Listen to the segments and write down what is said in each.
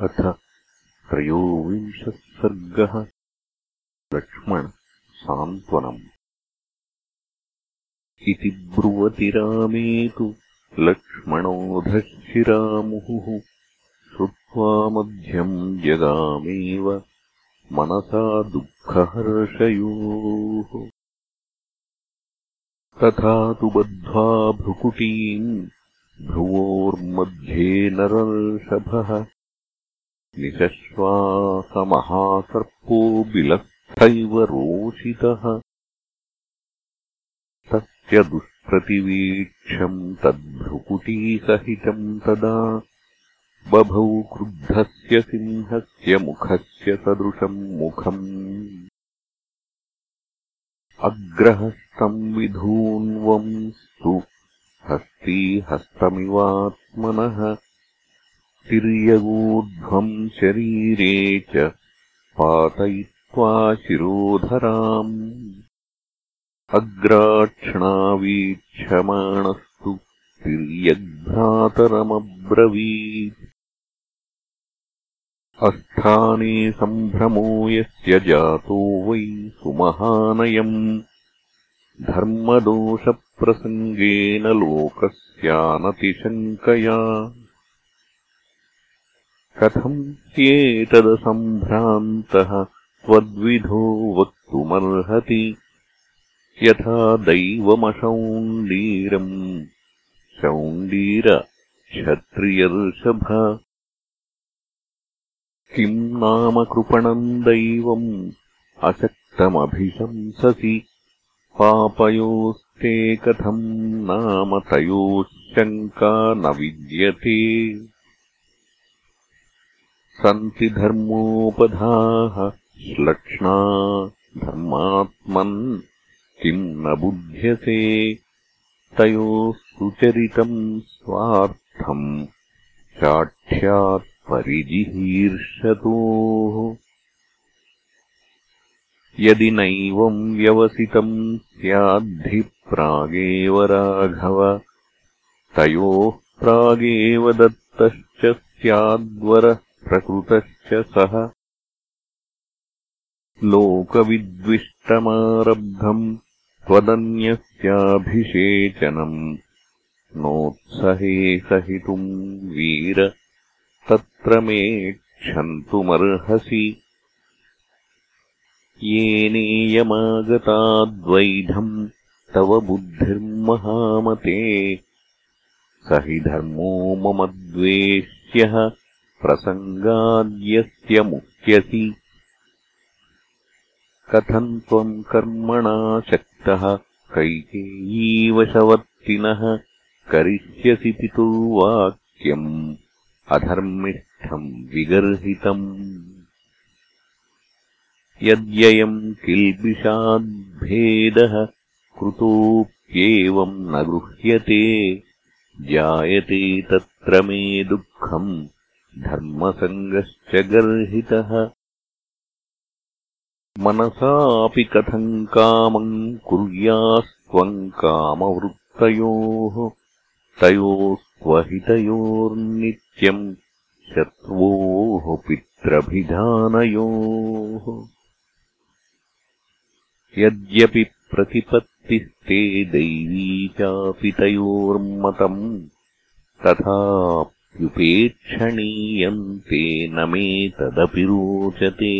अथ त्रयोविंशः सर्गः लक्ष्मण सान्त्वनम्। इति ब्रुवति रामे तु लक्ष्मणोऽधशिरामुहुः श्रुत्वा मध्यम् जगामेव मनसा दुःखहर्षयोः। तथा तु बद्ध्वा भ्रुकुटीम् भ्रुवोर्मध्ये नरर्षभः निशश्वासमहासर्पो बिलस्थैव रोषितः। तस्य दुष्प्रतिवीक्षम् तद्भ्रुकुटीसहितम् तदा। बभौ क्रुद्धस्य सिंहस्य मुखस्य सदृशम् मुखम्। अग्रहस्तम् विधून्वंस्तु हस्ती हस्तमिवात्मनः तिर्यगूर्ध्वम् शरीरे च पातयित्वा शिरोधराम्। अग्राक्षणावीक्षमाणस्तु तिर्यग्भ्रातरमब्रवीत्। अस्थाने सम्भ्रमो यस्य जातो वै सुमहानयम्। धर्मदोषप्रसङ्गेन लोकस्यानतिशङ्कया कथम् ह्येतदसम्भ्रान्तः त्वद्विधो वक्तुमर्हति? यथा दैवमशौण्डीरम् क्षत्रियर्षभ किम् नाम कृपणम् दैवम्? अशक्तमभिशंससि। पापयोस्ते कथम् नाम तयोः शङ्का न विद्यते सन्ति धर्मोपधाः श्लक्ष्णा धर्मात्मन् किम् न बुध्यसे तयोः सुचरितम् स्वार्थम् परिजिहीर्षतोः। यदि नैवम् व्यवसितम् स्याद्धि प्रागेव राघव तयोः प्रागेव दत्तश्च स्याद्वरः प्रकृतश्च सः लोकविद्विष्टमारब्धम् त्वदन्यस्याभिषेचनम् नोत्सहे सहितुम् वीर तत्र मे क्षन्तुमर्हसि येनेयमागताद्वैधम् तव बुद्धिर्महामते। स हि धर्मो मम द्वेष्यः प्रसङ्गाद्यस्य मुह्यसि। कथम् त्वम् कर्मणा शक्तः कैकेयीवशवर्तिनः करिष्यसि पितुर्वाक्यम् अधर्मिष्ठम् विगर्हितम्। यद्ययम् किल्बिषाद्भेदः कृतोऽप्येवम् न गृह्यते जायते तत्र मे दुःखम् धर्मसङ्गश्च गर्हितः। मनसापि कथम् कामम् कुर्यास्त्वम् कामवृत्तयोः। तयोस्त्वहितयोर्नित्यम् शत्वोः पित्रभिधानयोः। यद्यपि प्रतिपत्तिस्ते दैवी चापि तयोर्मतम् तथा युपेक्षणीयन्ते न मे तदपि रोचते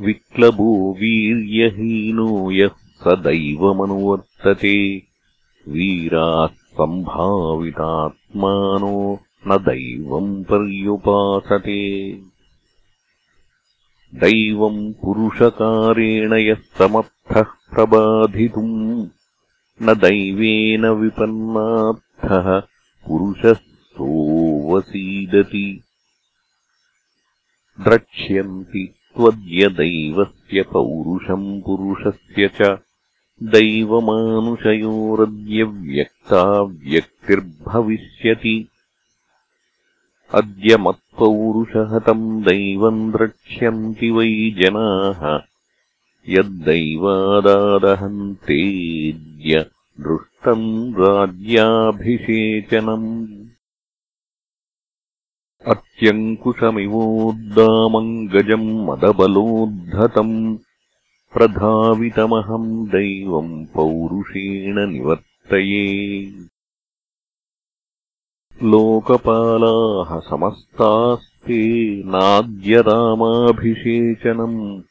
विक्लबो वीर्यहीनो यः स दैवमनुवर्तते वीराः सम्भावितात्मानो न दैवम् पर्युपासते। दैवम् पुरुषकारेण यः समर्थः प्रबाधितुम् न दैवेन विपन्नार्थः पुरुषः सोऽवसीदति द्रक्ष्यन्ति त्वद्यदैवस्य पौरुषम् पुरुषस्य च। दैवमानुषयोरद्यव्यक्ताव्यक्तिर्भविष्यति। अद्य मत्पौरुषहतम् दैवम् द्रक्ष्यन्ति वै जनाः। यद्दैवादादहन्तेद्य दृष्टम् राज्याभिषेचनम्। अत्यङ्कुशमिवोद्दामम् गजम् मदबलोद्धतम्। प्रधावितमहम् दैवम् पौरुषेण निवर्तये। लोकपालाः समस्तास्ते नाद्यरामाभिषेचनम्।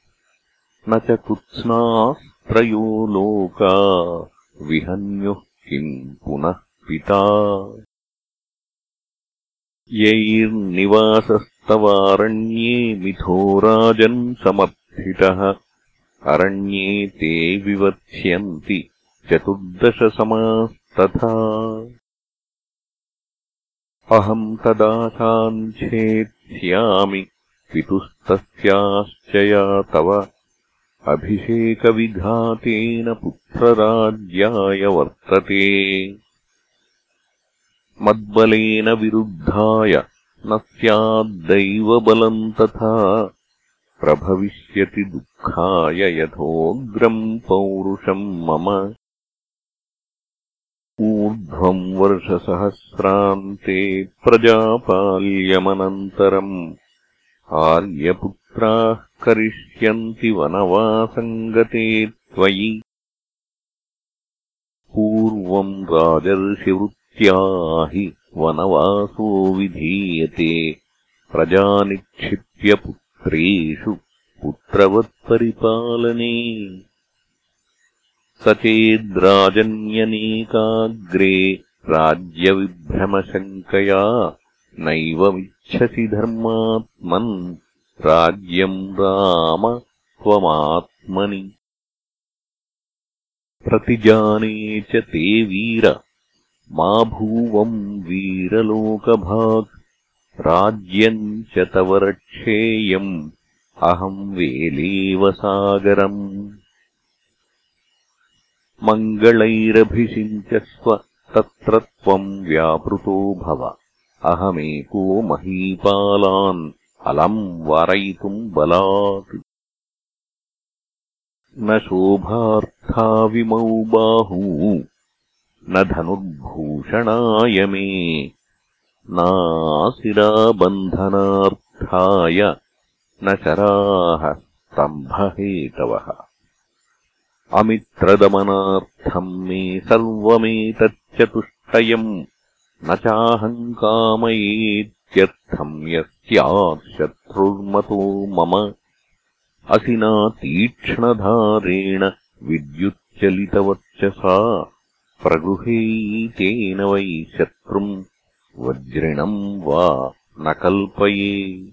न च कृत्स्नास्त्रयो लोका विहन्युः किम् पुनः पिता? यैर्निवासस्तवारण्ये मिथो राजन् समर्थितः। अरण्ये ते विवत्स्यन्ति चतुर्दशसमास्तथा। अहम् तदाशाञ्छेत्स्यामि पितुस्तस्याश्च या तव अभिषेकविघातेन पुत्रराज्याय वर्तते। मद्बलेन विरुद्धाय न स्याद्दैवबलम् तथा प्रभविष्यति दुःखाय यथोग्रम् पौरुषम् मम। ऊर्ध्वम् वर्षसहस्रान्ते प्रजापाल्यमनन्तरम् आर्यपुत्राः करिष्यन्ति वनवासम् गते त्वयि पूर्वम् राजर्षिवृत् हि वनवासो विधीयते। प्रजानिक्षिप्य पुत्रेषु पुत्रवत्परिपालने। स चेद्राजन्यनेकाग्रे राज्यविभ्रमशङ्कया नैवमिच्छसि धर्मात्मन् राज्यम् राम त्वमात्मनि। प्रतिजाने च ते वीर मा भूवम् वीरलोकभाक् राज्यम् च तव रक्षेयम् अहम् वेलेव सागरम्। मङ्गलैरभिषिञ्चस्व तत्र त्वम् व्यापृतो भव। अहमेको महीपालान् अलम् वारयितुम् बलात्। न शोभार्थाविमौ बाहू न धनुर्भूषणाय मे। नासिराबन्धनार्थाय न शराः स्तम्भहेतवः। अमित्रदमनार्थम् मे सर्वमेतच्चतुष्टयम् न चाहङ्कामयेत्यर्थम् यस्यात् शत्रुर्मतो मम। असिना तीक्ष्णधारेण विद्युच्चलितवर्चसा। प्रगृहीतेन वै शत्रुम् वज्रिणम् वा न कल्पये।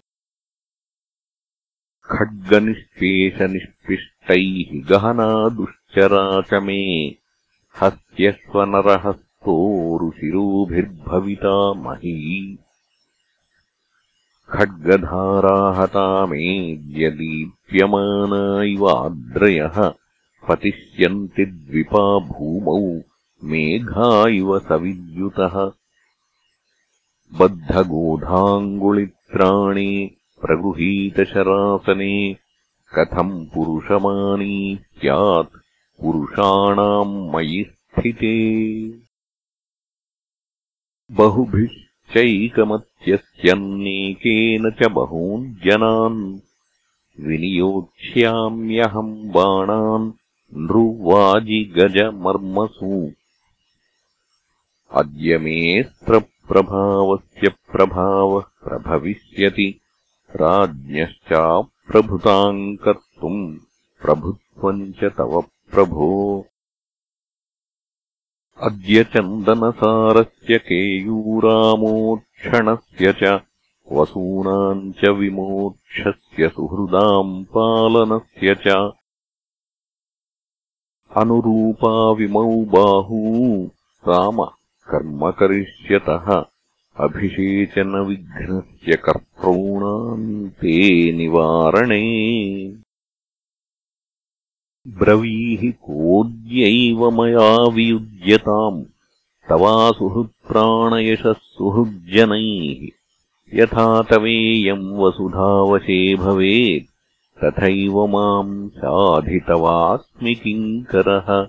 खड्गनिष्पेषनिष्पिष्टैः गहना दुश्चरा च मे। हस्त्यश्वनरहस्तोरुशिरोभिर्भविता मही खड्गधाराहता मेद्यदीप्यमाना इवाद्रयः पतिष्यन्ति द्विपा भूमौ मेघा इव सविद्युतः। बद्धगोधाङ्गुलित्राणि प्रगृहीतशरासने कथम् पुरुषमानी स्यात् पुरुषाणाम् मयि स्थिते बहुभिश्चैकमत्यस्यन्नेकेन च बहून् जनान् विनियोक्ष्याम्यहम् बाणान् नृवाजिगजमर्मसु। अद्य मेऽस्त्रप्रभावस्य प्रभावः प्रभविष्यति। राज्ञश्चाप्रभृताम् कर्तुम् प्रभुत्वम् च तव प्रभो अद्य चन्दनसारस्य केयूरामोक्षणस्य च वसूनाम् च विमोक्षस्य सुहृदाम् पालनस्य च अनुरूपाविमौ बाहू राम कर्म करिष्यतः अभिषेचनविघ्नस्य कर्तॄणाम् ते निवारणे ब्रवीहि कोद्यैव मया वियुज्यताम् तवासुहृत्प्राणयशः सुहृज्जनैः यथा तवेयम् वसुधावशे भवेत् तथैव माम् साधितवास्मि किङ्करः।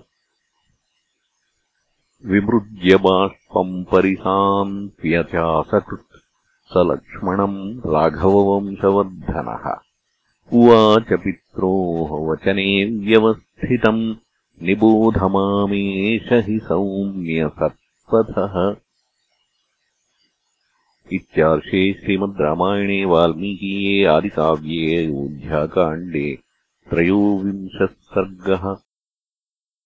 विमृज्य बाष्पम् परिसान्त्यचासकृत् स लक्ष्मणम् राघववंशवर्धनः उवाच पित्रोः वचने व्यवस्थितम् निबोध मामेष हि सौम्यसत्पथः इत्यार्षे श्रीमद् रामायणे वाल्मीकीये आदिकाव्ये अयोध्याकाण्डे त्रयोविंशः सर्गः